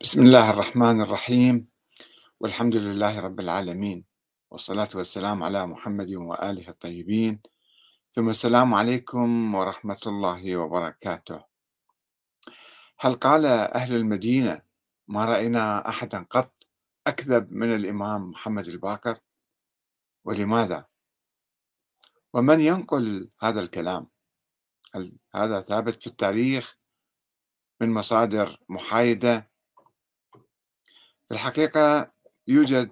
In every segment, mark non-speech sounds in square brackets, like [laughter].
بسم الله الرحمن الرحيم. والحمد لله رب العالمين. والصلاة والسلام على محمد وآله الطيبين. ثم السلام عليكم ورحمة الله وبركاته. هل قال أهل المدينة ما رأينا أحدا قط أكذب من الإمام محمد الباقر ولماذا؟ ومن ينقل هذا الكلام؟ هل هذا ثابت في التاريخ من مصادر محايدة في الحقيقة يوجد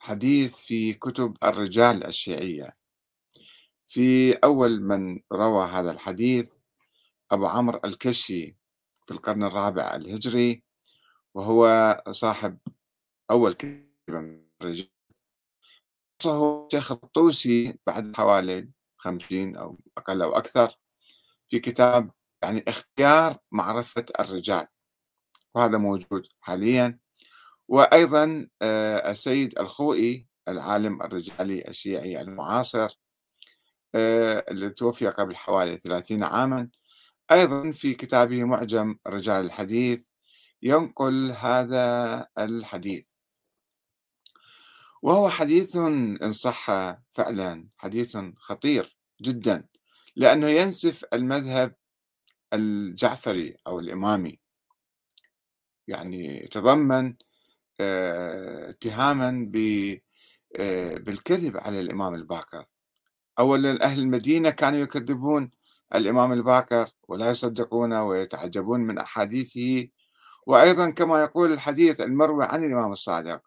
حديث في كتب الرجال الشيعية. في أول من روى هذا الحديث أبو عمرو الكشي في القرن الرابع الهجري وهو صاحب أول كتاب الرجال. الشيخ الطوسي بعد حوالي خمسين أو أقل أو أكثر في كتاب يعني اختيار معرفة الرجال وهذا موجود حاليا. وأيضا آه، السيد الخوئي العالم الرجالي الشيعي المعاصر آه، الذي توفي قبل حوالي ثلاثين عاما. أيضا في كتابه معجم رجال الحديث ينقل هذا الحديث. وهو حديث إن صح فعلا حديث خطير جدا لأنه ينسف المذهب الجعفري أو الإمامي. يعني يتضمن اتهاما آه، بالكذب على الإمام الباقر أولا أهل المدينة كانوا يكذبون الإمام الباقر ولا يصدقونه ويتعجبون من أحاديثه. وأيضا كما يقول الحديث المروي عن الإمام الصادق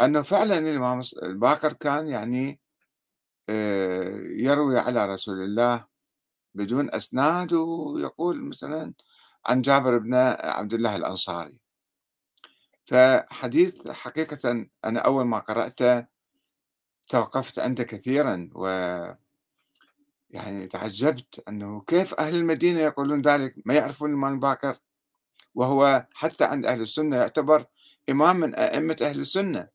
أنه فعلا الإمام الباقر كان يعني آه، يروي على رسول الله بدون أسناد ويقول مثلا عن جابر بن عبد الله الأنصاري. فحديث حقيقة أنا أول ما قرأته توقفت عنده كثيرا و يعني تعجبت أنه كيف أهل المدينة يقولون ذلك؟ ما يعرفون الإمام الباكر وهو حتى عند أهل السنة يعتبر إمام من أئمة أهل السنة.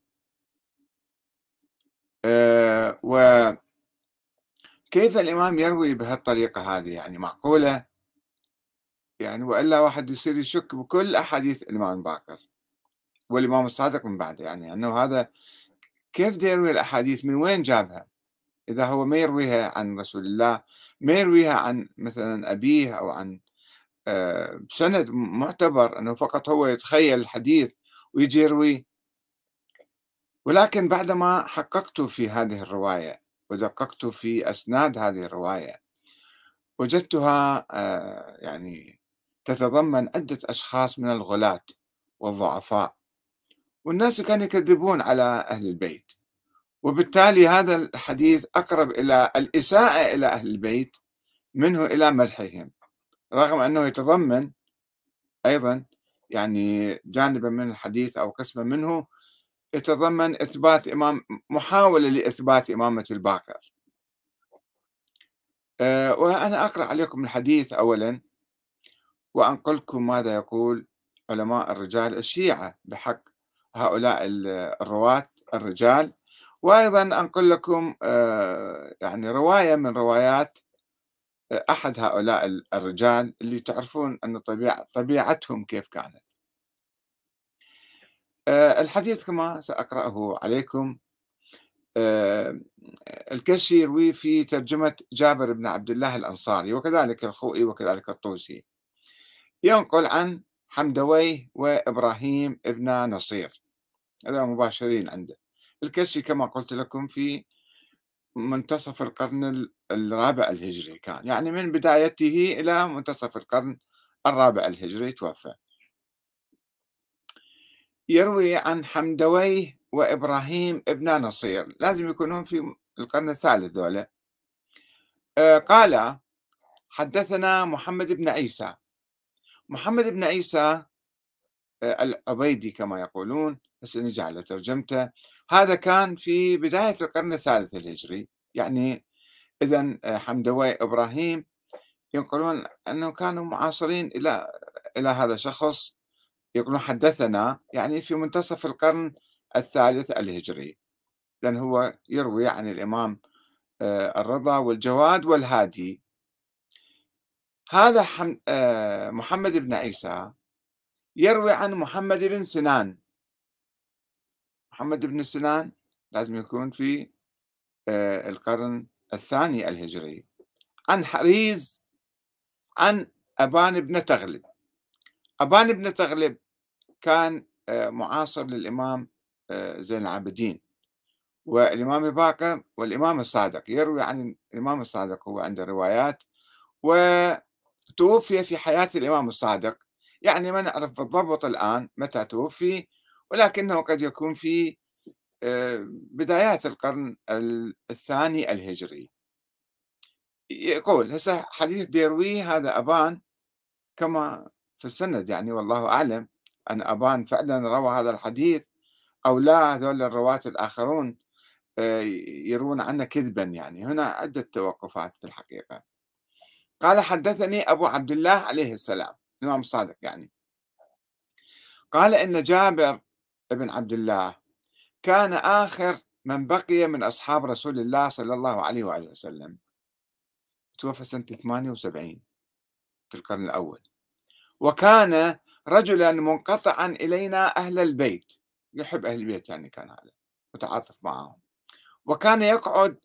أه وكيف الإمام يروي بهالطريقة هذه؟ يعني معقولة؟ يعني وإلا واحد يصير يشك بكل أحاديث الإمام الباكر والإمام الصادق من بعده يعني أنه هذا كيف يروي الأحاديث؟ من وين جابها؟ إذا هو ما يرويها عن رسول الله ما يرويها عن مثلا أبيه أو عن آه، سند معتبر أنه فقط هو يتخيل الحديث ويجي يروي. ولكن بعدما حققت في هذه الرواية ودققت في أسناد هذه الرواية وجدتها آه، يعني تتضمن عدة أشخاص من الغلاة والضعفاء. والناس كانوا يكذبون على أهل البيت. وبالتالي هذا الحديث أقرب إلى الإساءة إلى أهل البيت منه إلى مدحهم رغم أنه يتضمن أيضا يعني جانبا من الحديث أو قسما منه يتضمن إثبات إمام محاولة لإثبات إمامة الباقر. أه وأنا أقرأ عليكم الحديث أولا وأنقلكم ماذا يقول علماء الرجال الشيعة بحق هؤلاء الرواة الرجال. وأيضا أنقل لكم آه، يعني رواية من روايات آه، أحد هؤلاء الرجال اللي تعرفون أن طبيعة طبيعتهم كيف كانت. آه، الحديث كما سأقرأه عليكم الكشي يروي في ترجمة جابر بن عبد الله الأنصاري وكذلك الخوئي وكذلك الطوسي. ينقل عن حمدويه وإبراهيم ابن نصير. هذا مباشرين عنده. الكشي كما قلت لكم في منتصف القرن الرابع الهجري كان. يعني من بدايته إلى منتصف القرن الرابع الهجري توفى. يروي عن حمدويه وإبراهيم ابن نصير. لازم يكونون في القرن الثالث ذولا. آه، قال حدثنا محمد بن عيسى. محمد بن عيسى آه، العبيدي كما يقولون بس نجي على ترجمته. هذا كان في بداية القرن الثالث الهجري. يعني إذا آه، حمدوي إبراهيم ينقلون أنه كانوا معاصرين إلى إلى هذا الشخص يقولون حدثنا يعني في منتصف القرن الثالث الهجري. لأن هو يروي عن الإمام آه، الرضا والجواد والهادي. هذا محمد بن عيسى يروي عن محمد بن سنان. محمد بن سنان لازم يكون في آه، القرن الثاني الهجري. عن حريز عن أبان بن تغلب. أبان بن تغلب كان آه، معاصر للإمام آه، زين العابدين. والإمام الباقر والإمام الصادق. يروي عن الإمام الصادق هو عنده روايات. وتوفي في حياة الإمام الصادق. يعني ما نعرف بالضبط الآن متى توفي ولكنه قد يكون في آه، بدايات القرن الثاني الهجري. يقول هسه حديث ديروي هذا أبان كما في السند يعني والله أعلم أن أبان فعلا روى هذا الحديث أو لا هذول الرواة الآخرون آه، يرون عنه كذبا يعني. هنا عدة توقفات في الحقيقة. قال حدثني أبو عبد الله عليه السلام الإمام الصادق يعني. قال إن جابر بن عبد الله كان آخر من بقي من أصحاب رسول الله صلى الله عليه وآله وسلم. توفى سنة 78 في القرن الأول. وكان رجلا منقطعا إلينا أهل البيت يحب أهل البيت يعني كان هذا متعاطف معهم. وكان يقعد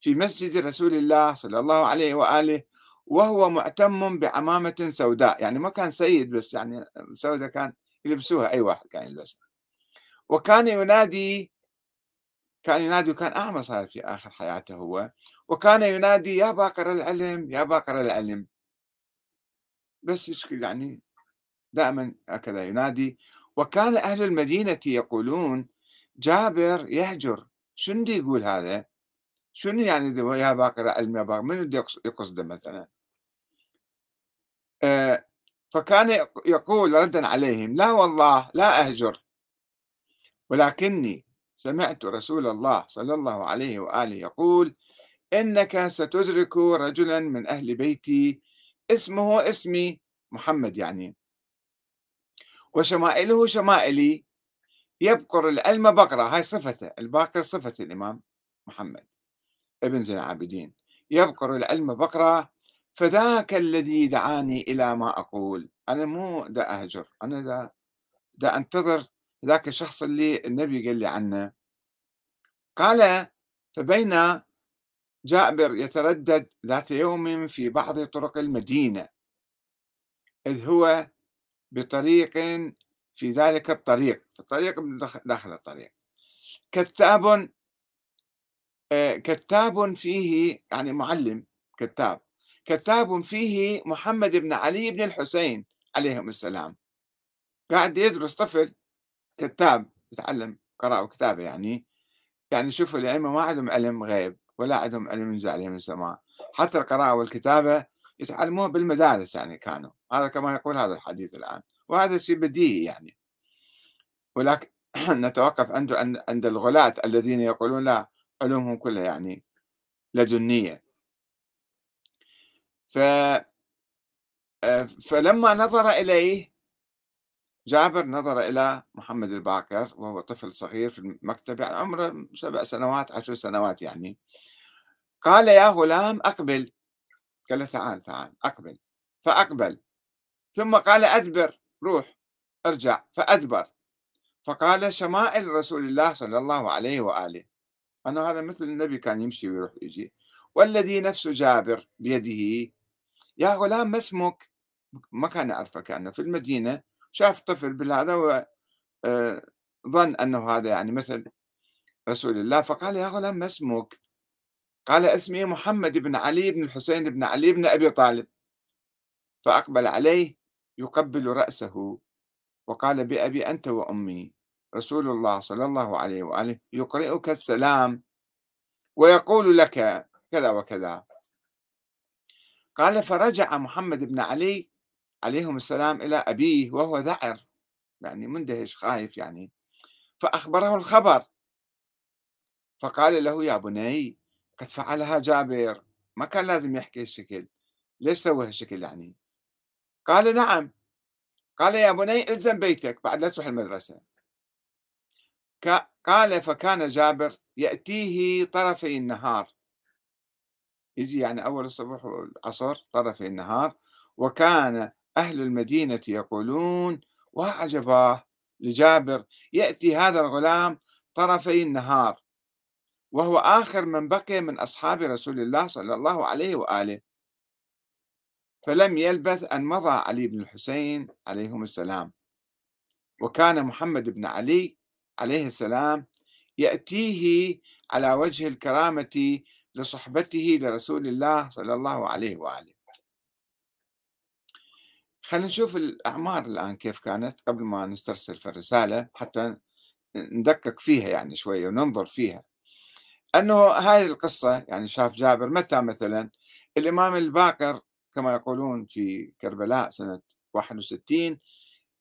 في مسجد رسول الله صلى الله عليه وآله وهو معتم بعمامة سوداء. يعني ما كان سيد بس يعني سوداء كان يلبسوها أي واحد كان يلبسها. وكان ينادي كان ينادي وكان أعمى صار في آخر حياته هو. وكان ينادي يا باقر العلم يا باقر العلم. بس يشكي يعني دائما هكذا ينادي. وكان أهل المدينة يقولون جابر يهجر. شنو يقول هذا؟ شنو يعني يا باقر العلم يا باقر. من يقصده مثلا؟ فكان يقول ردا عليهم لا والله لا أهجر. ولكني سمعت رسول الله صلى الله عليه وآله يقول إنك ستدرك رجلا من أهل بيتي اسمه اسمي محمد يعني. وشمائله شمائلي يبقر العلم بقرة هاي صفته الباقر صفة الإمام محمد ابن زين العابدين يبقر العلم بقرة فذاك الذي دعاني إلى ما أقول. أنا مو دا أهجر أنا دا, دا أنتظر ذاك الشخص اللي النبي قال لي عنه. قال فبين جابر يتردد ذات يوم في بعض طرق المدينة إذ هو بطريق في ذلك الطريق في الطريق داخل الطريق. كتاب آه، كتاب فيه يعني معلم كتاب. كتاب فيه محمد بن علي بن الحسين عليهم السلام. قاعد يدرس طفل كتاب يتعلم قراءة وكتابة يعني. يعني شوفوا الأئمة ما عندهم علم غيب ولا عندهم علم ينزل عليهم السماء. حتى القراءة والكتابة يتعلموها بالمدارس يعني كانوا. هذا كما يقول هذا الحديث الآن. وهذا شيء بديهي يعني. ولكن [clears throat] نتوقف عنده عند الغلاة الذين يقولون لا علومهم كلها يعني لدنية ف آه، فلما نظر إليه جابر نظر إلى محمد الباكر وهو طفل صغير في المكتب يعني عمره سبع سنوات عشر سنوات يعني. قال يا غلام أقبل. قال له تعال تعال أقبل. فأقبل. ثم قال أدبر روح ارجع. فأدبر. فقال شمائل رسول الله صلى الله عليه وآله. أنا هذا مثل النبي كان يمشي ويروح يجي والذي نفس جابر بيده يا غلام ما اسمك؟ ما كان يعرفه كأنه في المدينة شاف طفل بالهذا وظن آه، أنه هذا يعني مثل رسول الله فقال يا غلام ما اسمك؟ قال اسمي محمد بن علي بن الحسين بن علي بن أبي طالب. فأقبل عليه يقبل رأسه وقال بأبي أنت وأمي رسول الله صلى الله عليه وآله يقرئك السلام ويقول لك كذا وكذا. قال فرجع محمد بن علي عليهم السلام إلى أبيه وهو ذعر. يعني مندهش خايف يعني. فأخبره الخبر. فقال له يا بني قد فعلها جابر. ما كان لازم يحكي الشكل ليش سوى هالشكل يعني؟ قال نعم. قال يا بني إلزم بيتك بعد لا تروح المدرسة. قال فكان جابر يأتيه طرفي النهار. يجي يعني أول الصبح والعصر طرفي النهار وكان أهل المدينة يقولون وعجباه لجابر يأتي هذا الغلام طرفي النهار وهو آخر من بقي من أصحاب رسول الله صلى الله عليه وآله. فلم يلبث أن مضى علي بن الحسين عليهم السلام. وكان محمد بن علي عليه السلام يأتيه على وجه الكرامة لصحبته لرسول الله صلى الله عليه وآله. خلينا نشوف الأعمار الآن كيف كانت قبل ما نسترسل في الرسالة حتى ندقق فيها يعني شوية وننظر فيها. أنه هذه القصة يعني شاف جابر متى مثلا؟ الإمام الباقر كما يقولون في كربلاء سنة 61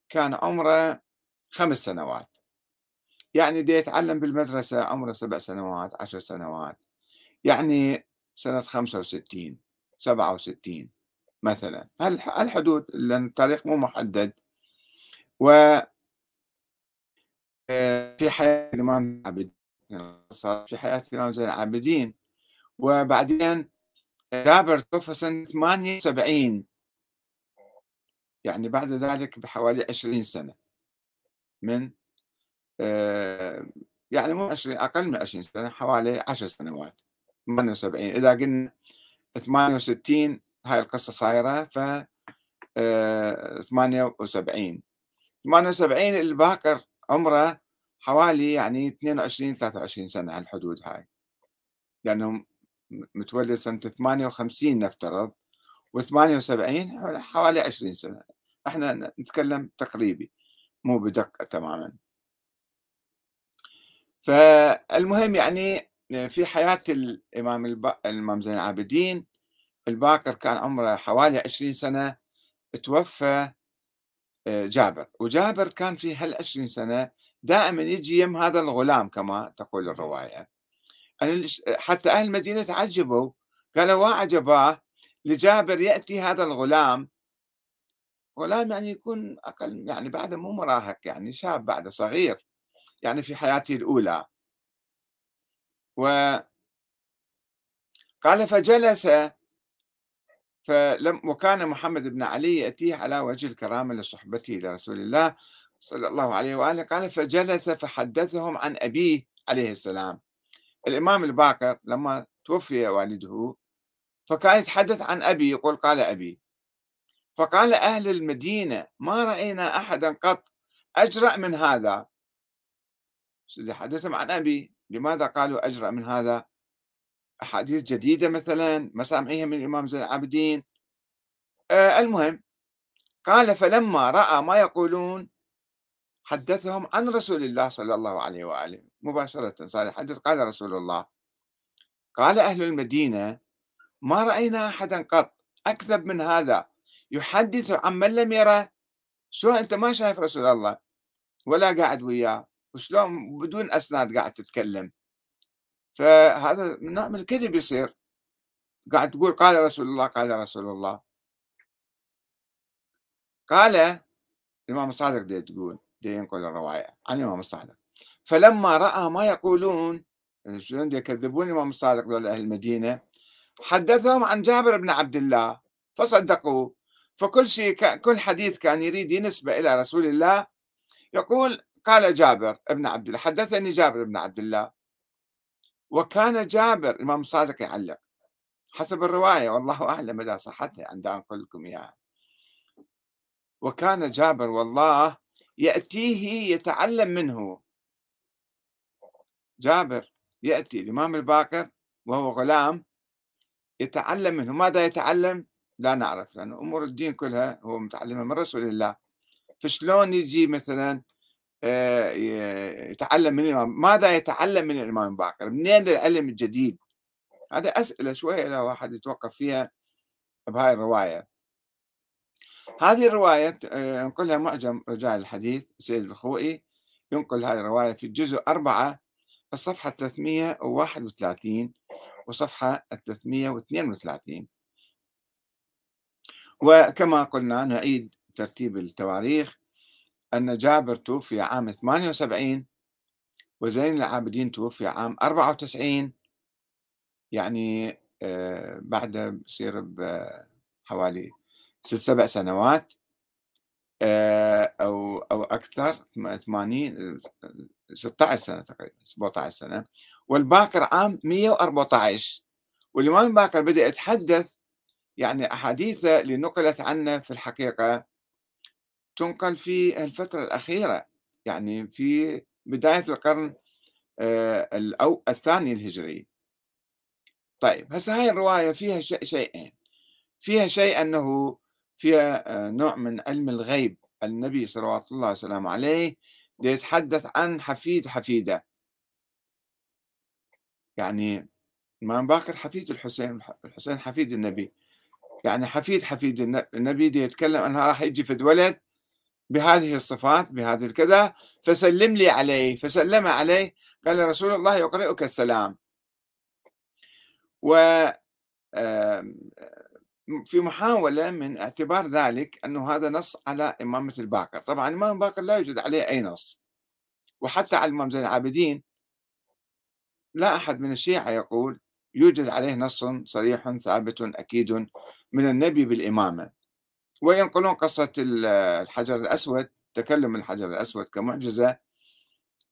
كان عمره خمس سنوات. يعني دي يتعلم بالمدرسة عمره سبع سنوات عشر سنوات. يعني سنة 65 67 مثلا. الحدود لأن التاريخ مو محدد؟ و آه، في حياة الإمام العابدين في حياة الإمام زين العابدين. وبعدين جابر توفى سنة 78 يعني بعد ذلك بحوالي 20 سنة من آه، يعني مو 20 أقل من 20 سنة حوالي 10 سنوات. 78 إذا قلنا 68 هاي القصة صايرة ف 78 78 الباكر عمره حوالي يعني 22 23 سنة هالحدود هاي. لأنهم متولد سنة 58 نفترض و78 حوالي 20 سنة. إحنا نتكلم تقريبي مو بدقة تماما. فالمهم يعني في حياة الإمام الإمام زين العابدين الباكر كان عمره حوالي 20 سنة توفى آه، جابر. وجابر كان في هال 20 سنة دائما يجي يم هذا الغلام كما تقول الرواية. حتى أهل المدينة تعجبوا قالوا وعجباه لجابر يأتي هذا الغلام. غلام يعني يكون أقل يعني بعده مو مراهق يعني شاب بعده صغير يعني في حياته الأولى. و قال فجلس فلم وكان محمد بن علي يأتيه على وجه الكرامة لصحبته لرسول الله صلى الله عليه وآله قال فجلس فحدثهم عن أبيه عليه السلام. الإمام الباكر لما توفي والده فكان يتحدث عن أبي يقول قال أبي. فقال أهل المدينة ما رأينا أحدا قط أجرأ من هذا. حدثهم عن أبي. لماذا قالوا أجرأ من هذا؟ أحاديث جديدة مثلا ما سامعيها من الإمام زين العابدين. آه المهم قال فلما رأى ما يقولون حدثهم عن رسول الله صلى الله عليه وآله مباشرة صار يحدث قال رسول الله قال أهل المدينة ما رأينا أحدا قط أكذب من هذا يحدث عن من لم يره. شلون أنت ما شايف رسول الله ولا قاعد وياه. وشلون بدون أسناد قاعد تتكلم. فهذا نوع من الكذب يصير. قاعد تقول قال رسول الله قال رسول الله. قال الإمام الصادق دي تقول دي ينقل الرواية عن الإمام الصادق. فلما رأى ما يقولون شلون يكذبون الإمام الصادق دول أهل المدينة حدثهم عن جابر بن عبد الله فصدقوا فكل شيء كل حديث كان يريد ينسبة إلى رسول الله يقول قال جابر بن عبد الله حدثني جابر بن عبد الله. وكان جابر الإمام الصادق يعلق. حسب الرواية والله أعلم مدى صحتها عند أنقل لكم إياها وكان جابر والله يأتيه يتعلم منه. جابر يأتي الإمام الباكر وهو غلام يتعلم منه. ماذا يتعلم؟ لا نعرف لأن أمور الدين كلها هو متعلمها من رسول الله. فشلون يجي مثلا يتعلم من ماذا يتعلم من الإمام الباكر منين العلم الجديد؟ هذا أسئلة شوية لو واحد يتوقف فيها بهاي الرواية. هذه الرواية آه، ينقلها معجم رجال الحديث سيد الخوئي ينقل هذه الرواية في الجزء أربعة الصفحة 331 وصفحة 332 وكما قلنا نعيد ترتيب التواريخ. أن جابر توفي عام 78 وزين العابدين توفي عام 94 يعني آه، بعد بصير بحوالي ست سبع سنوات آه، أو أكثر 80 16 سنة تقريبا 17 سنة. والباكر عام 114 والإمام الباكر بدأ يتحدث يعني أحاديثه اللي نقلت عنه في الحقيقة. تنقل في الفترة الأخيرة. يعني في بداية القرن آه، أو الثاني الهجري. طيب هسه هاي الرواية فيها شيئين. فيها شيء أنه فيها آه، نوع من علم الغيب. النبي صلوات الله وسلامه عليه ليتحدث عن حفيد حفيدة. يعني الإمام باكر حفيد الحسين الحسين حفيد النبي. يعني حفيد حفيد النبي دي يتكلم أنها راح يجي فد ولد بهذه الصفات بهذه الكذا فسلم لي عليه. فسلم عليه قال رسول الله يقرئك السلام. و في محاولة من اعتبار ذلك أنه هذا نص على إمامة الباقر. طبعا الإمام الباقر لا يوجد عليه أي نص. وحتى على الإمام زين العابدين لا أحد من الشيعة يقول يوجد عليه نص صريح ثابت أكيد من النبي بالإمامة. وينقلون قصة الحجر الأسود تكلم الحجر الأسود كمعجزة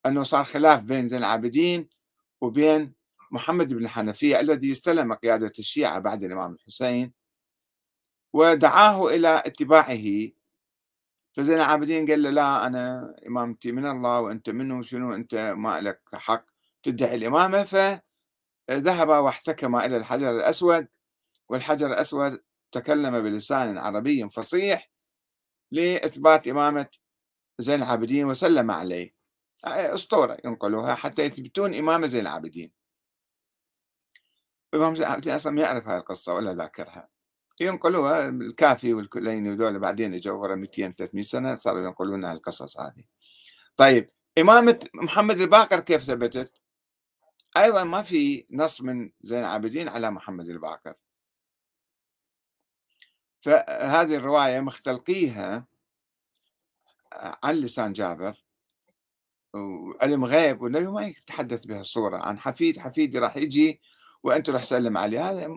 أنه صار خلاف بين زين العابدين وبين محمد بن الحنفية الذي استلم قيادة الشيعة بعد الإمام الحسين ودعاه إلى اتباعه. فزين العابدين قال له لا أنا إمامتي من الله وأنت منه شنو أنت؟ ما لك حق تدعي الإمامة. فذهب واحتكم إلى الحجر الأسود والحجر الأسود تكلم بلسان عربي فصيح لإثبات إمامة زين العابدين وسلم عليه أسطورة ينقلوها حتى يثبتون إمامة زين العابدين الإمام زين العابدين أصلا ما يعرف هاي القصة ولا ذاكرها ينقلوها الكافي والكليني وذول بعدين إجوا ورا 200 300 سنة صاروا ينقلون القصص هذه. طيب إمامة محمد الباقر كيف ثبتت؟ أيضا ما في نص من زين العابدين على محمد الباقر. فهذه الرواية مختلقيها عن لسان جابر وعلم غيب والنبي ما يتحدث بهالصورة عن حفيد حفيدي راح يجي وأنت روح سلم عليه. هذا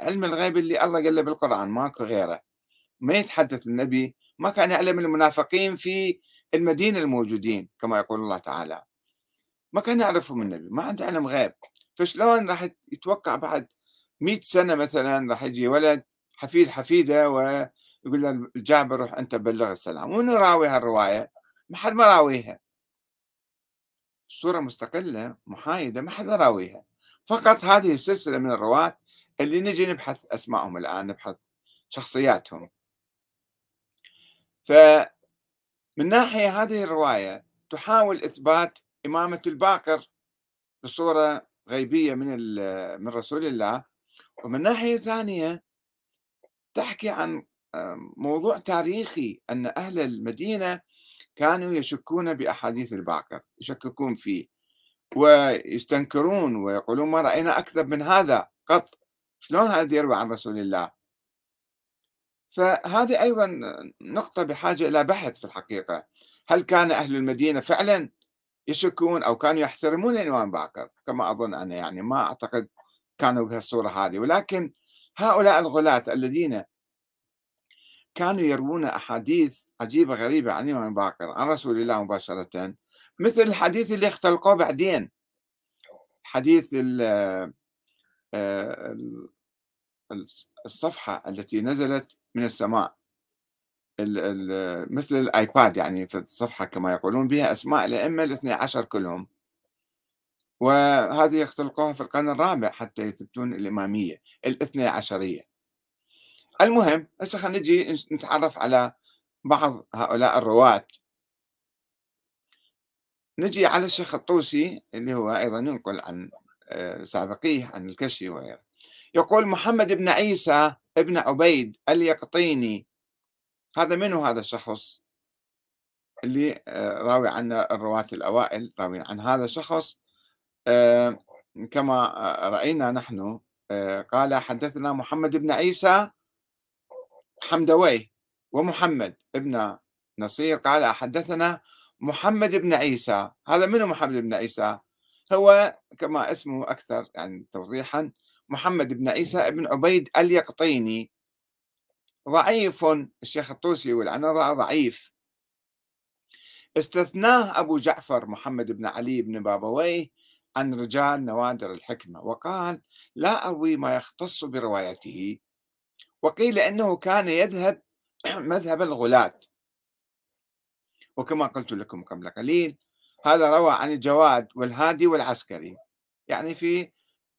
علم الغيب اللي الله قال له بالقرآن ماكو غيره. ما يتحدث النبي ما كان يعلم المنافقين في المدينة الموجودين كما يقول الله تعالى. ما كان يعرفهم النبي ما عنده علم غيب. فشلون راح يتوقع بعد مئة سنة مثلا راح يجي ولد حفيد حفيدة ويقول له الجابر روح أنت بلغ السلام. وين راوي هالرواية؟ ما حد ما راويها. صورة مستقلة محايدة ما حد ما راويها. فقط هذه السلسلة من الرواة اللي نجي نبحث أسمائهم الآن نبحث شخصياتهم. فمن ناحية هذه الرواية تحاول إثبات إمامة الباقر بصورة غيبية من من رسول الله. ومن ناحية ثانية تحكي عن موضوع تاريخي أن أهل المدينة كانوا يشكون بأحاديث الباقر يشككون فيه ويستنكرون ويقولون ما رأينا أكذب من هذا قط شلون هذا يروي عن رسول الله؟ فهذه أيضا نقطة بحاجة إلى بحث في الحقيقة. هل كان أهل المدينة فعلا يشكون أو كانوا يحترمون الإمام باكر كما أظن أنا يعني ما أعتقد كانوا بهالصورة هذه. ولكن هؤلاء الغلاة الذين كانوا يروون أحاديث عجيبة غريبة عن الإمام باكر عن رسول الله مباشرة مثل الحديث اللي اختلقوه بعدين. حديث آه، الصفحة التي نزلت من السماء. مثل الآيباد يعني في الصفحة كما يقولون بها أسماء الأئمة الاثني عشر كلهم. وهذه اختلقوها في القرن الرابع حتى يثبتون الإمامية الاثني عشرية. المهم هسه خلينا نجي نتعرف على بعض هؤلاء الرواة. نجي على الشيخ الطوسي اللي هو أيضا ينقل عن آه، سابقيه عن الكشي وغيره. يقول محمد بن عيسى ابن عبيد اليقطيني. هذا منو هذا الشخص اللي آه، راوي عن الرواة الأوائل راوي عن هذا الشخص؟ كما رأينا نحن قال حدثنا محمد بن عيسى حمدوي ومحمد ابن نصير. قال حدثنا محمد بن عيسى. هذا من محمد بن عيسى؟ هو كما اسمه أكثر يعني توضيحا محمد بن عيسى بن عبيد اليقطيني. ضعيف الشيخ الطوسي عنه ضعيف. استثناه أبو جعفر محمد بن علي بن بابويه عن رجال نوادر الحكمة وقال لا أروي ما يختص بروايته. وقيل إنه كان يذهب [clears throat] مذهب الغلاة. وكما قلت لكم قبل قليل هذا روى عن الجواد والهادي والعسكري. يعني في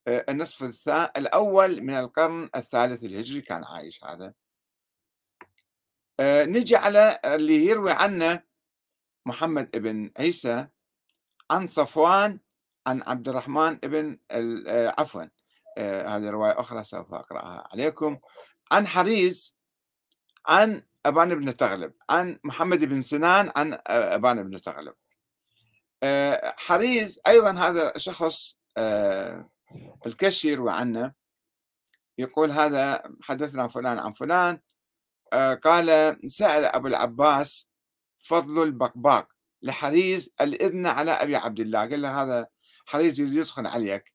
آه، النصف الأول من القرن الثالث الهجري كان عايش هذا. آه، نجي على اللي يروي عنه محمد بن عيسى عن صفوان عن عبد الرحمن بن آه، عفوا. هذه رواية أخرى سوف أقرأها عليكم. عن حريز عن أبان بن تغلب عن محمد بن سنان عن أبان بن تغلب. حريز أيضا هذا شخص الكشي يروي عنه يقول هذا حدثنا فلان عن فلان. آه، قال سأل أبو العباس فضل البقباق لحريز الإذن على أبي عبد الله. قال له هذا حريز يريد يدخل عليك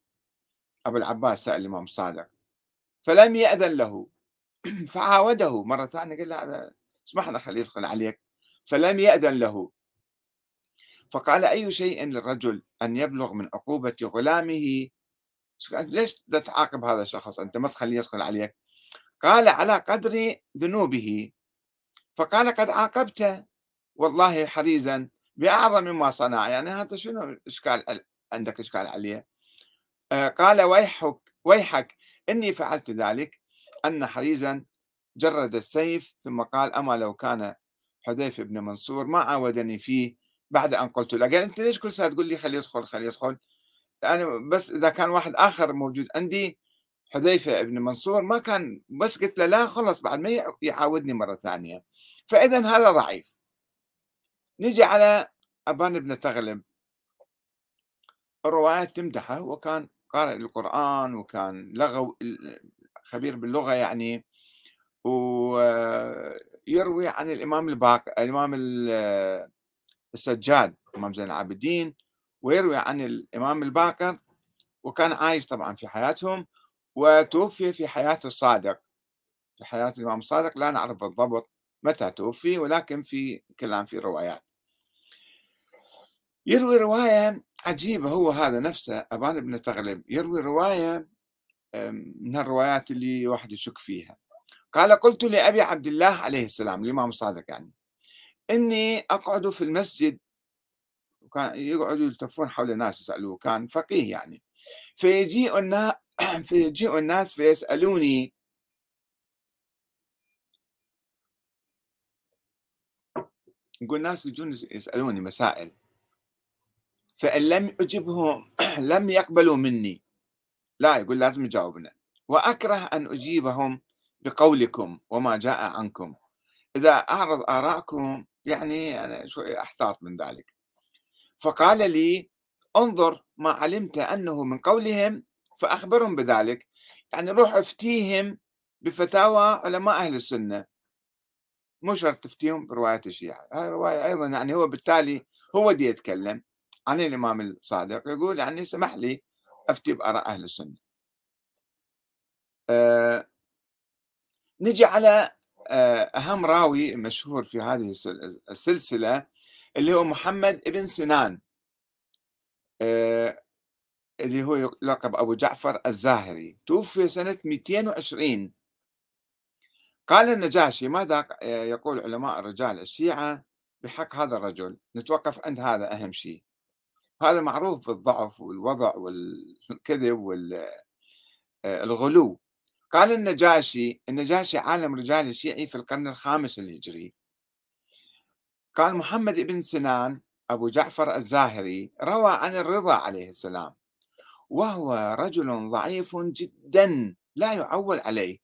أبو العباس سأل الإمام الصادق فلم يأذن له. [clears throat] فعاوده مرة ثانية قال له هذا اسمح لنا خليه يدخل عليك. فلم يأذن له. فقال أي شيء للرجل أن يبلغ من عقوبة غلامه؟ ليش تعاقب هذا الشخص؟ أنت ما تخليه يدخل عليك. قال على قدر ذنوبه. فقال قد عاقبت والله حريزا بأعظم مما صنع. يعني هذا شنو إشكال عندك إشكال عليه. آه، قال ويحك ويحك إني فعلت ذلك أن حريزا جرد السيف ثم قال أما لو كان حذيفة بن منصور ما عاودني فيه بعد أن قلت له. قال أنت ليش كل ساعة تقول لي خليه يدخل خليه يدخل؟ يعني بس إذا كان واحد آخر موجود عندي حذيفة بن منصور ما كان بس قلت له لا خلص بعد ما يعاودني مرة ثانية. فإذا هذا ضعيف. نجي على أبان بن تغلب الروايات تمدحه وكان قارئ القرآن وكان لغو خبير باللغة يعني ويروي عن الإمام الباقر الإمام السجاد إمام زين العابدين ويروي عن الإمام الباقر وكان عايش طبعا في حياتهم وتوفي في حياة الصادق. في حياة الإمام الصادق لا نعرف بالضبط متى توفي ولكن في كلام في روايات. يروي رواية عجيبة هو هذا نفسه أبان بن تغلب. يروي رواية من الروايات اللي واحد يشك فيها. قال قلت لأبي عبد الله عليه السلام الإمام الصادق يعني إني أقعد في المسجد وكان يقعدوا يلتفون حول الناس يسألوه كان فقيه يعني. فيجيء الناس [clears throat] فيجيء الناس فيسألوني يقول الناس يجون يسألوني مسائل. فإن لم أجبهم [clears throat] لم يقبلوا مني. لا يقول لازم يجاوبنا. وأكره أن أجيبهم بقولكم وما جاء عنكم. إذا أعرض آراءكم يعني أنا شوي أحتاط من ذلك. فقال لي انظر ما علمت أنه من قولهم فأخبرهم بذلك. يعني روح افتيهم بفتاوى علماء أهل السنة. مو شرط تفتيهم برواية الشيعة. هاي رواية أيضا يعني هو بالتالي هو دي يتكلم. عن الإمام الصادق يقول يعني سمح لي أفتي بآراء أهل السنة. أه نجي على آه، أهم راوي مشهور في هذه السلسلة اللي هو محمد ابن سنان آه، اللي هو يلقب أبو جعفر الزاهري. توفي سنة 220 قال النجاشي ماذا يقول علماء الرجال الشيعة بحق هذا الرجل؟ نتوقف عند هذا أهم شيء. هذا معروف بالضعف والوضع والكذب والغلو قال النجاشي النجاشي عالم رجال الشيعي في القرن الخامس الهجري. قال محمد بن سنان أبو جعفر الزاهري روى عن الرضا عليه السلام. وهو رجل ضعيف جدا لا يعول عليه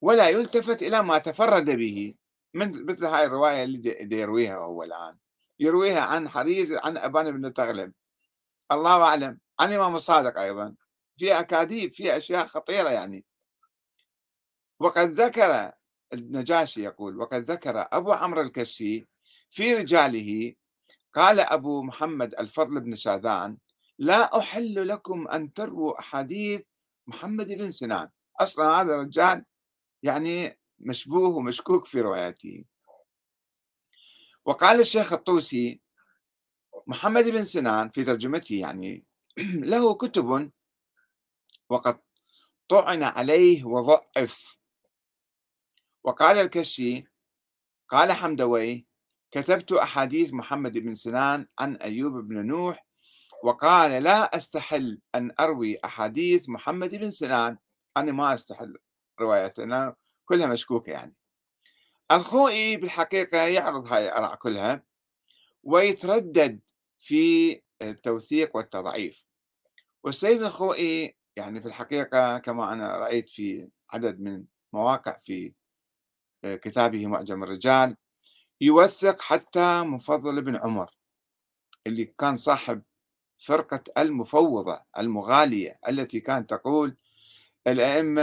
ولا يلتفت إلى ما تفرد به من مثل هاي الرواية اللي يرويها هو الآن. يرويها عن حريز عن أبان بن تغلب. الله أعلم. عن إمام الصادق أيضا. في أكاذيب في أشياء خطيرة يعني. وقد ذكر النجاشي يقول وقد ذكر أبو عمرو الكشي في رجاله قال أبو محمد الفضل بن شاذان لا أحل لكم أن ترووا أحاديث محمد بن سنان. أصلا هذا الرجال يعني مشبوه ومشكوك في رواياته. وقال الشيخ الطوسي محمد بن سنان في ترجمته يعني [clears throat] له كتب وقد طعن عليه وضعف. وقال الكشي قال حمدوي كتبت أحاديث محمد بن سنان عن أيوب بن نوح وقال لا أستحل أن أروي أحاديث محمد بن سنان. أنا ما أستحل روايتنا كلها مشكوكة يعني. الخوئي بالحقيقة يعرض هاي الآراء كلها ويتردد في التوثيق والتضعيف. والسيد الخوئي يعني في الحقيقة كما أنا رأيت في عدد من مواقع في كتابه معجم الرجال يوثق حتى مفضل بن عمر اللي كان صاحب فرقة المفوضة المغالية التي كانت تقول الأئمة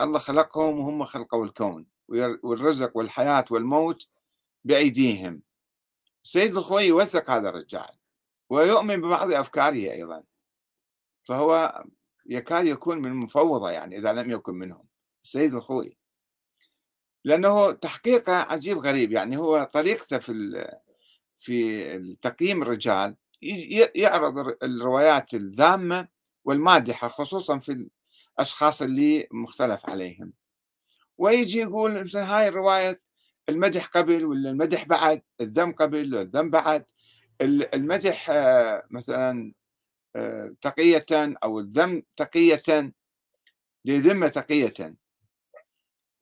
الله خلقهم وهم خلقوا الكون. والرزق والحياة والموت بأيديهم. سيد الخوي يوثق هذا الرجال ويؤمن ببعض أفكاره أيضا. فهو يكاد يكون من المفوضة يعني إذا لم يكن منهم السيد الخوي. لأنه تحقيقه عجيب غريب يعني هو طريقته في في تقييم الرجال يعرض الروايات الذامة والمادحة خصوصا في الأشخاص اللي مختلف عليهم. ويجي يقول مثلا هاي الرواية المدح قبل ولا المدح بعد؟ الذم قبل ولا الذم بعد؟ المدح آه، مثلا آه، تقية أو الذم تقية لذمة تقية.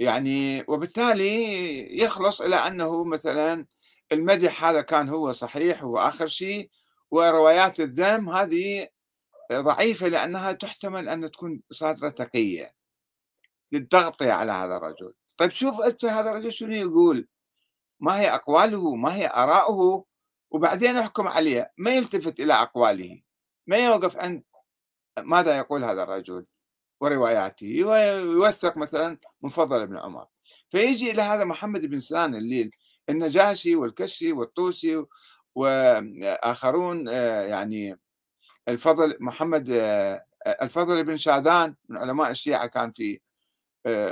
يعني وبالتالي يخلص إلى أنه مثلا المدح هذا كان هو صحيح هو آخر شيء وروايات الذم هذه ضعيفة لأنها تحتمل أن تكون صادرة تقية. للتغطية على هذا الرجل. طيب شوف أنت هذا الرجل شنو يقول؟ ما هي أقواله ما هي آراؤه وبعدين أحكم عليه. ما يلتفت إلى أقواله. ما يوقف عند ماذا يقول هذا الرجل؟ ورواياته ويوثق مثلا من فضل ابن عمر. فيجي إلى هذا محمد بن سنان الليل النجاشي والكشي والطوسي وآخرون آه، يعني الفضل محمد آه، الفضل بن شاذان من علماء الشيعة كان في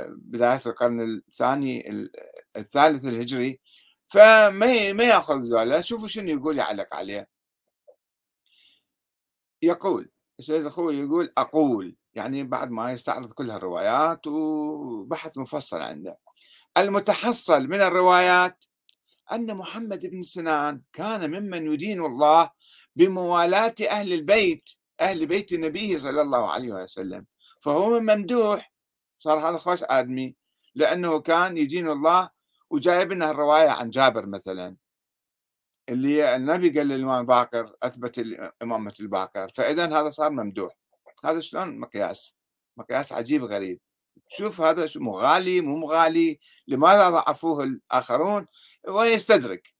بداية القرن الثاني الثالث الهجري. فما ما يأخذ ذولا شوفوا شنو يقول يعلق عليه. يقول السيد الخوي يقول أقول يعني بعد ما يستعرض كل الروايات وبحث مفصل عنده. المتحصل من الروايات أن محمد بن سنان كان ممن يدين الله بموالاة أهل البيت أهل بيت النبي صلى الله عليه وسلم. فهو ممدوح صار هذا خوش آدمي لأنه كان يدين الله وجايب لنا الرواية عن جابر مثلا اللي النبي قال للإمام باقر أثبت إمامة الباقر فإذا هذا صار ممدوح. هذا شلون؟ مقياس مقياس عجيب غريب. شوف هذا شو مغالي مو مغالي لماذا ضعفوه الآخرون؟ ويستدرك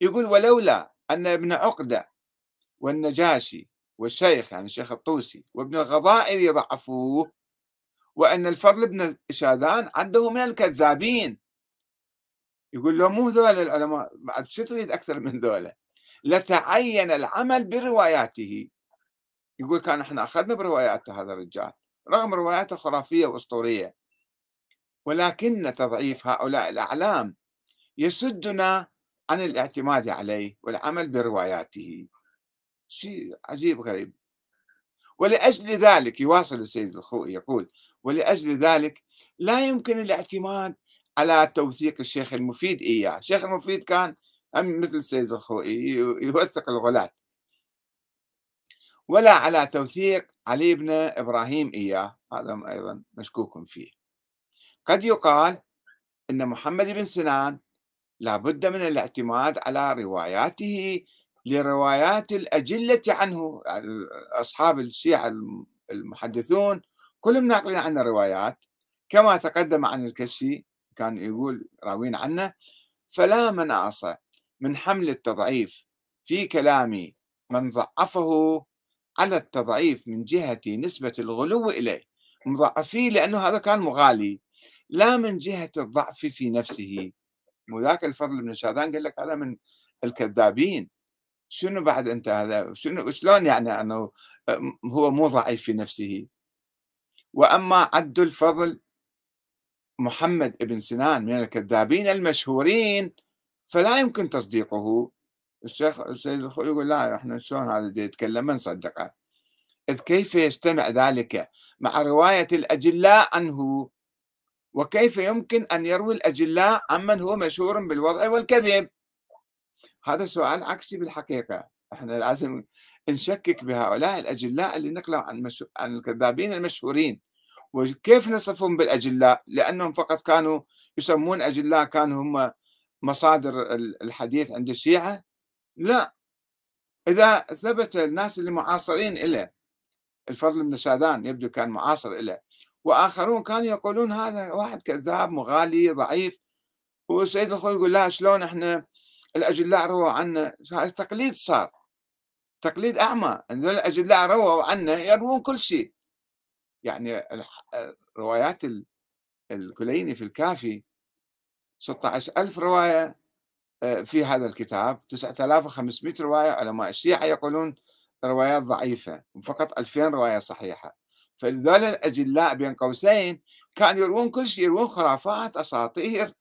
يقول ولولا أن ابن عقدة والنجاشي والشيخ يعني الشيخ الطوسي وابن الغضائر يضعفوه وأن الفضل بن شاذان عنده من الكذابين. يقول له مو ذولا العلماء بعد شو تريد أكثر من ذولا؟ لتعين العمل برواياته. يقول كان إحنا أخذنا بروايات هذا الرجال رغم رواياته خرافية وأسطورية. ولكن تضعيف هؤلاء الأعلام يسدنا عن الاعتماد عليه والعمل برواياته. شيء عجيب غريب. ولأجل ذلك يواصل السيد الخوئي يقول ولأجل ذلك لا يمكن الاعتماد على توثيق الشيخ المفيد إياه. الشيخ المفيد كان مثل السيد الخوئي يوثق الغلاة ولا على توثيق علي بن إبراهيم إياه. هذا أيضا مشكوك فيه. قد يقال أن محمد بن سنان لا بد من الاعتماد على رواياته لروايات الأجلة عنه أصحاب الشيعة المحدثون كلهم ناقلين عنا روايات كما تقدم عن الكشي كان يقول راوين عنه فلا مناص من حمل التضعيف في كلام من ضعفه على التضعيف من جهة نسبة الغلو إليه مضعفيه لأنه هذا كان مغالي لا من جهة الضعف في نفسه. وذاك الفضل بن شاذان قال لك هذا من الكذابين. شنو بعد أنت هذا؟ شنو شلون يعني أنه هو مو ضعيف في نفسه؟ وأما عد الفضل محمد بن سنان من الكذابين المشهورين فلا يمكن تصديقه. الشيخ السيد الخوئي يقول لا إحنا شلون هذا يتكلم؟ ما نصدقه. إذ كيف يجتمع ذلك مع رواية الأجلاء عنه؟ وكيف يمكن أن يروي الأجلاء عمن هو مشهور بالوضع والكذب؟ هذا سؤال عكسي بالحقيقة. إحنا لازم نشكك بهؤلاء الأجلاء اللي نقلوا عن, مشو... عن الكذابين المشهورين. وكيف نصفهم بالأجلاء؟ لأنهم فقط كانوا يسمون أجلاء كانوا هم مصادر الحديث عند الشيعة؟ لا. إذا ثبت الناس اللي معاصرين له الفضل بن شادان يبدو كان معاصر له وآخرون كانوا يقولون هذا واحد كذاب مغالي ضعيف. والسيد الخوي يقول لا شلون إحنا الأجلاء رووا عنا. تقليد صار. تقليد أعمى. الأجلاء رووا عنا يروون كل شيء. يعني روايات الكليني في الكافي 16 ألف رواية آه، في هذا الكتاب. 9500 رواية. علماء الشيعة يقولون روايات ضعيفة فقط 2000 رواية صحيحة. فلذلك الأجلاء بين قوسين كانوا يروون كل شيء يروون خرافات أساطير.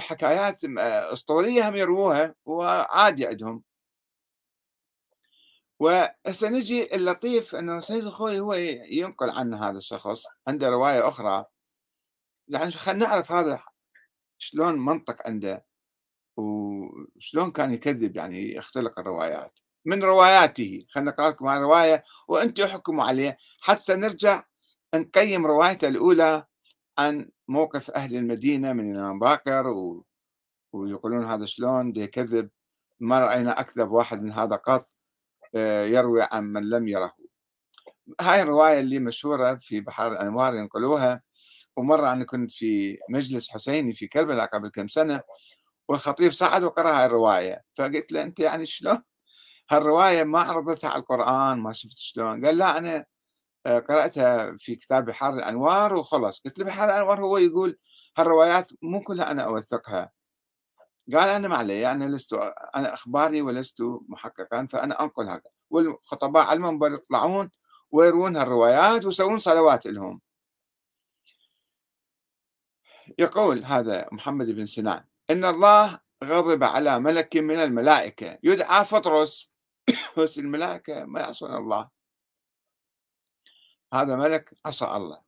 حكايات آه، أسطورية هم يرووها وعادي عندهم. وهسه نجي اللطيف إنه سيد الخوي هو ينقل عن هذا الشخص عنده رواية أخرى. يعني خلينا نعرف هذا شلون منطق عنده وشلون كان يكذب يعني يختلق الروايات. من رواياته خلينا نقرأ لكم هاي الرواية وأنتم احكموا عليه. حتى نرجع نقيم روايته الأولى عن موقف أهل المدينة من الإمام باكر و... ويقولون هذا شلون يكذب ما رأينا أكذب واحد من هذا قط آه، يروي عن من لم يره. هاي الرواية اللي مشهورة في بحر الأنوار ينقلوها ومرة أنا كنت في مجلس حسيني في كربلاء قبل كم سنة والخطيب صعد وقرأ هاي الرواية. فقلت له أنت يعني شلون؟ هالرواية ما عرضتها على القرآن ما شفت شلون. قال لا أنا قرأتها في كتاب بحار الأنوار وخلص قلت له بحار الأنوار هو يقول هالروايات مو كلها أنا أوثقها. قال أنا ما علي أنا لست أنا أخباري ولست محققا فأنا أنقل هكذا والخطباء على المنبر يطلعون ويروون هالروايات ويسوون صلوات لهم. يقول هذا محمد بن سنان إن الله غضب على ملك من الملائكة يدعى فطرس [coughs] بس الملائكة ما يعصون الله. هذا ملك عصى الله.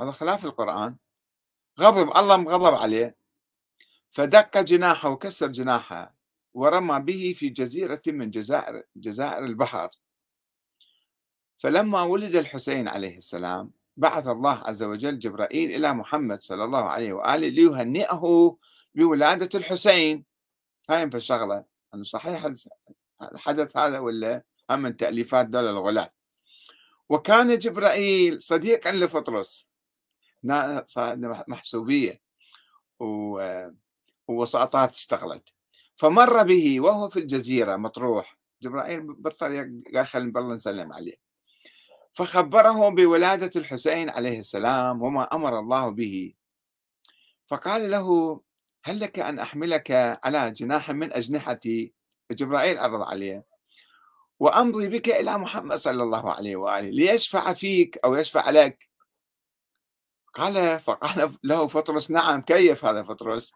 هذا خلاف القرآن. غضب الله مغضب عليه. فدق جناحه وكسر جناحه ورمى به في جزيرة من جزائر جزائر البحر. فلما ولد الحسين عليه السلام بعث الله عز وجل جبرائيل إلى محمد صلى الله عليه وآله ليهنئه بولادة الحسين. هاي في الشغلة أنه صحيح الحدث هذا ولا؟ هم من تأليفات دول الغلاة. وكان جبرائيل صديقا لفطرس محسوبية. ووساطات اشتغلت. فمر به وهو في الجزيرة مطروح. جبرائيل بالطريق قال خلينا بالله نسلم عليه. فخبره بولادة الحسين عليه السلام وما أمر الله به. فقال له هل لك أن أحملك على جناح من أجنحتي؟ جبرائيل عرض عليه. وأمضي بك إلى محمد صلى الله عليه وآله ليشفع فيك أو يشفع لك. قال فقال له فطرس نعم كيف هذا فطرس؟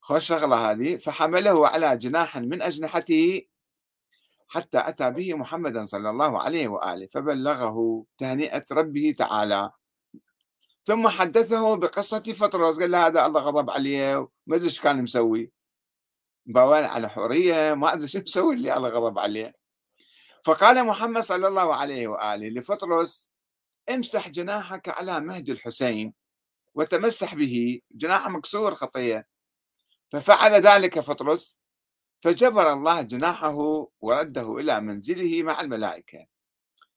خوش شغلة هذه. فحمله على جناح من أجنحته حتى أتى به محمدا صلى الله عليه وآله فبلغه تهنئة ربه تعالى. ثم حدثه بقصة فطرس قال له هذا الله غضب عليه ما أدري إيش كان مسوي. بوال على حورية ما أدري شو مسوي اللي الله غضب عليه. فقال محمد صلى الله عليه وآله لفطرس امسح جناحك على مهد الحسين وتمسح به جناح مكسور خطية ففعل ذلك فطرس فجبر الله جناحه ورده إلى منزله مع الملائكة.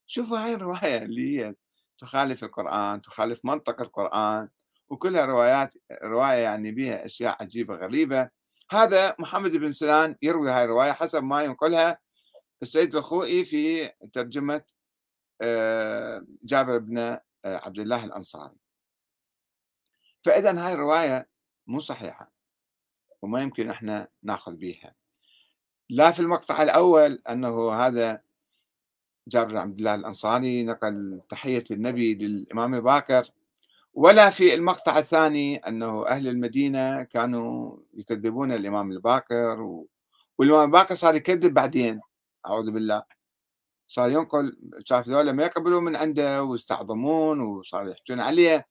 شوفوا هاي الرواية اللي هي تخالف القرآن تخالف منطق القرآن وكلها روايات رواية يعني بها أشياء عجيبة غريبة. هذا محمد بن سنان يروي هاي الرواية حسب ما ينقلها السيد الخوئي في ترجمة آه، جابر بن آه، عبد الله الأنصاري. فإذا هاي الرواية مو صحيحة وما يمكن إحنا نأخذ بها لا في المقطع الأول أنه هذا جابر بن عبد الله الأنصاري نقل تحية النبي للإمام باكر ولا في المقطع الثاني أنه أهل المدينة كانوا يكذبون الإمام الباكر والإمام باقر صار يكذب بعدين. أعوذ بالله. صار ينقل شاف ذولا ما يقبلوا من عنده واستعظمون وصاروا يحجون عليه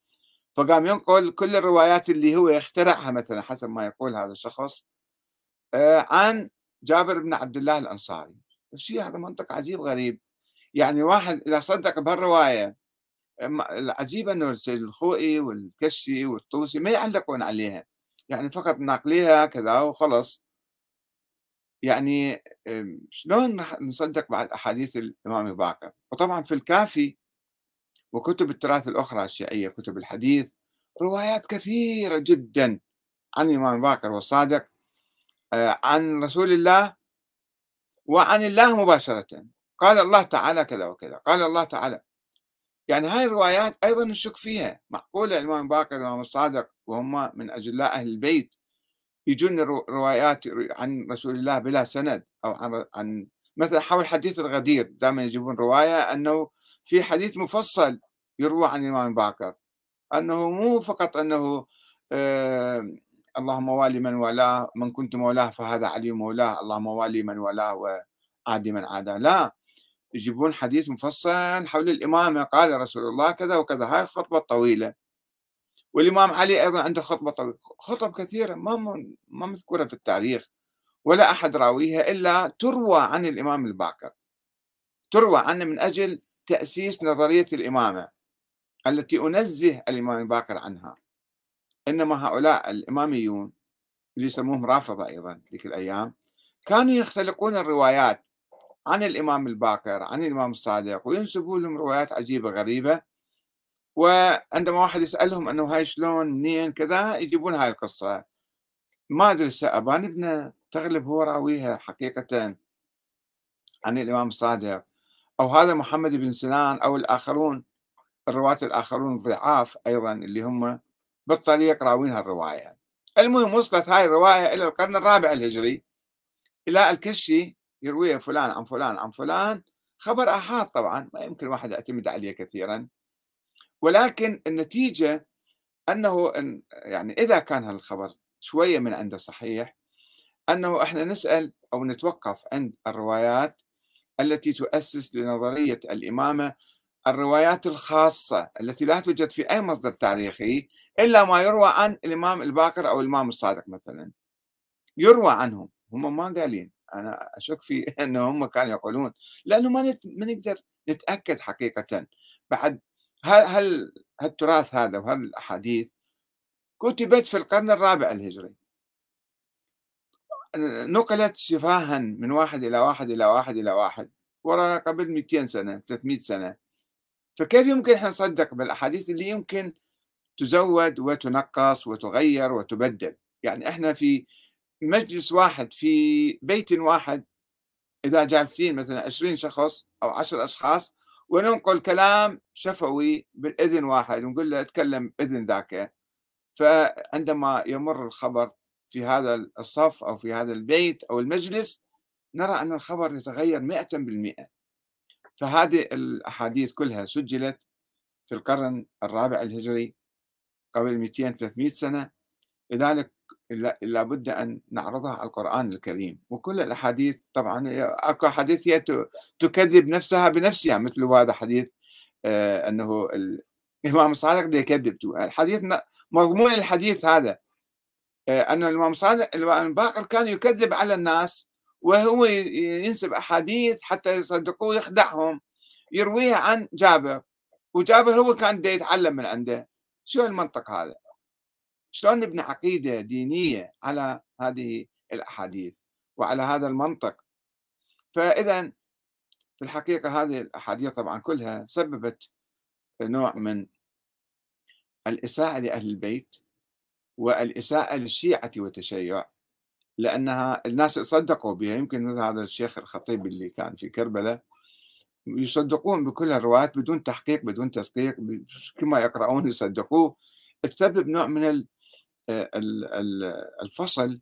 فقام ينقل كل الروايات اللي هو يخترعها مثلا حسب ما يقول هذا الشخص آه، عن جابر بن عبد الله الأنصاري. شيء هذا منطق عجيب غريب. يعني واحد إذا صدق بهالرواية العجيب أنه السيد الخوئي والكشي والطوسي ما يعلقون عليها. يعني فقط ناقليها كذا وخلص يعني شلون نصدق بعد أحاديث الإمام باكر وطبعا في الكافي وكتب التراث الأخرى الشيعية كتب الحديث روايات كثيرة جدا عن الإمام باكر والصادق آه، عن رسول الله وعن الله مباشرة. قال الله تعالى كذا وكذا قال الله تعالى. يعني هاي الروايات أيضا نشك فيها. معقولة الإمام باكر والإمام الصادق وهم من أجلاء أهل البيت يجون روايات عن رسول الله بلا سند أو عن, عن مثلا حول حديث الغدير دائما يجيبون رواية أنه في حديث مفصل يروى عن الإمام باكر أنه مو فقط أنه آه اللهم والي من والاه من كنت مولاه فهذا علي مولاه اللهم والي من والاه وعادي من عاداه لا يجيبون حديث مفصل حول الإمامة قال رسول الله كذا وكذا هاي الخطبة الطويلة. والإمام علي أيضا عنده خطبة طويلة. خطب كثيرة ما ما مذكورة في التاريخ ولا أحد راويها إلا تروى عن الإمام الباكر. تروى عنه من أجل تأسيس نظرية الإمامة التي أنزه الإمام الباكر عنها. إنما هؤلاء الإماميون اللي يسموهم رافضة أيضا ذيك الأيام كانوا يختلقون الروايات عن الإمام الباكر عن الإمام الصادق وينسبوا لهم روايات عجيبة غريبة وعندما واحد يسألهم أنه هاي شلون منين كذا يجيبون هاي القصة. ما أدري أبان ابن تغلب هو راويها حقيقة عن الإمام الصادق. أو هذا محمد بن سنان أو الآخرون الرواة الآخرون ضعاف أيضا اللي هم بالطريق راوين هالرواية. المهم وصلت هاي الرواية إلى القرن الرابع الهجري. إلى الكشي يرويها فلان عن فلان عن فلان. خبر آحاد طبعا ما يمكن واحد يعتمد عليه كثيرا. ولكن النتيجة أنه يعني إذا كان هالخبر شوية من عنده صحيح أنه إحنا نسأل أو نتوقف عند الروايات التي تؤسس لنظرية الإمامة الروايات الخاصة التي لا توجد في أي مصدر تاريخي إلا ما يروى عن الإمام الباكر أو الإمام الصادق مثلا. يروى عنهم. هم ما قالين. أنا أشك في [laughs] أنه هم كانوا يقولون. لأنه ما ما نقدر نتأكد حقيقة. بعد هل هل هالتراث هذا وهالأحاديث كتبت في القرن الرابع الهجري؟ نقلت شفاها من واحد إلى واحد إلى واحد إلى واحد وراء قبل 200 سنة 300 سنة. فكيف يمكن إحنا نصدق بالأحاديث اللي يمكن تزود وتنقص وتغير وتبدل؟ يعني إحنا في مجلس واحد في بيت واحد إذا جالسين مثلا 20 شخص أو 10 أشخاص وننقل كلام شفوي بالإذن واحد ونقول له اتكلم بإذن ذاك. فعندما يمر الخبر في هذا الصف أو في هذا البيت أو المجلس نرى أن الخبر يتغير 100% فهذه الأحاديث كلها سجلت في القرن الرابع الهجري قبل 200 300 سنة. لذلك لابد أن نعرضها على القرآن الكريم. وكل الأحاديث طبعا أكو أحاديث هي تكذب نفسها بنفسها مثل هذا حديث آه أنه الإمام الصادق يكذب الحديث مضمون الحديث هذا. آه أن الإمام الصادق الإمام باقر كان يكذب على الناس وهو ينسب أحاديث حتى يصدقوه يخدعهم يرويها عن جابر. وجابر هو كان يتعلم من عنده. شو المنطق هذا؟ شلون نبني عقيدة دينية على هذه الأحاديث وعلى هذا المنطق؟ فإذا في الحقيقة هذه الأحاديث طبعا كلها سببت نوع من الإساءة لأهل البيت والإساءة للشيعة والتشيع لأنها الناس صدقوا بها. يمكن هذا الشيخ الخطيب اللي كان في كربلاء يصدقون بكل الروايات بدون تحقيق بدون تدقيق كما يقرؤون يصدقوه. تسبب نوع من الفصل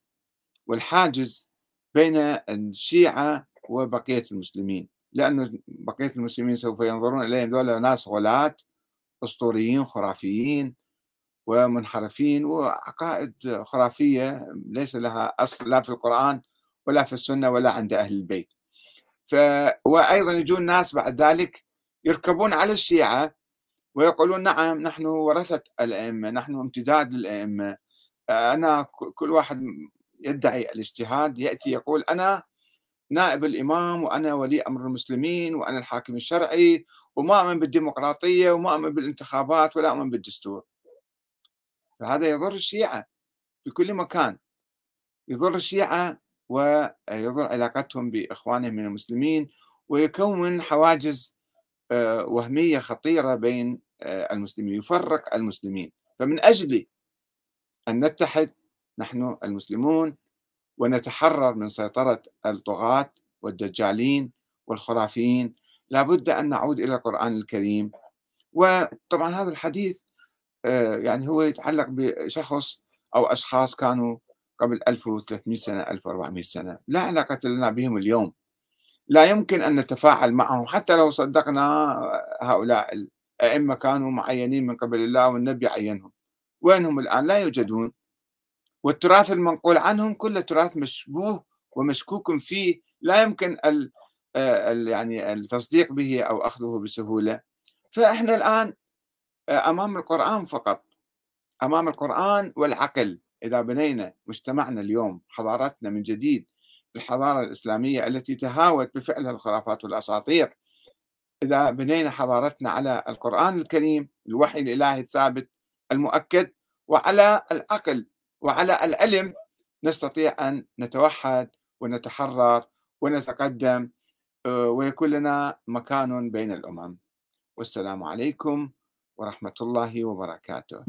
والحاجز بين الشيعة وبقية المسلمين. لأن بقية المسلمين سوف ينظرون إليهم دولة ناس غلاة أسطوريين خرافيين ومنحرفين وعقائد خرافية ليس لها أصل لا في القرآن ولا في السنة ولا عند أهل البيت. ف... وأيضا يجون ناس بعد ذلك يركبون على الشيعة ويقولون نعم نحن ورثة الأئمة نحن امتداد للأئمة. أنا كل واحد يدعي الاجتهاد يأتي يقول أنا نائب الإمام وأنا ولي أمر المسلمين وأنا الحاكم الشرعي وما أؤمن بالديمقراطية وما أؤمن بالانتخابات ولا أؤمن بالدستور. فهذا يضر الشيعة في كل مكان. يضر الشيعة ويضر علاقتهم بإخوانهم من المسلمين ويكون حواجز آه، وهمية خطيرة بين آه، المسلمين يفرق المسلمين. فمن أجل أن نتحد نحن المسلمون ونتحرر من سيطرة الطغاة والدجالين والخرافيين. لابد أن نعود إلى القرآن الكريم. وطبعا هذا الحديث آه، يعني هو يتعلق بشخص أو أشخاص كانوا قبل 1300 سنة 1400 سنة. لا علاقة لنا بهم اليوم. لا يمكن أن نتفاعل معهم. حتى لو صدقنا هؤلاء الأئمة كانوا معينين من قبل الله والنبي عينهم. وينهم الآن؟ لا يوجدون. والتراث المنقول عنهم كله تراث مشبوه ومشكوك فيه. لا يمكن ال يعني التصديق به أو أخذه بسهولة. فإحنا الآن أمام القرآن فقط. أمام القرآن والعقل. إذا بنينا مجتمعنا اليوم حضارتنا من جديد الحضارة الإسلامية التي تهاوت بفعلها الخرافات والأساطير. إذا بنينا حضارتنا على القرآن الكريم الوحي الإلهي الثابت المؤكد وعلى العقل وعلى العلم نستطيع أن نتوحد ونتحرر ونتقدم آه، ويكون لنا مكان بين الأمم. والسلام عليكم ورحمة الله وبركاته.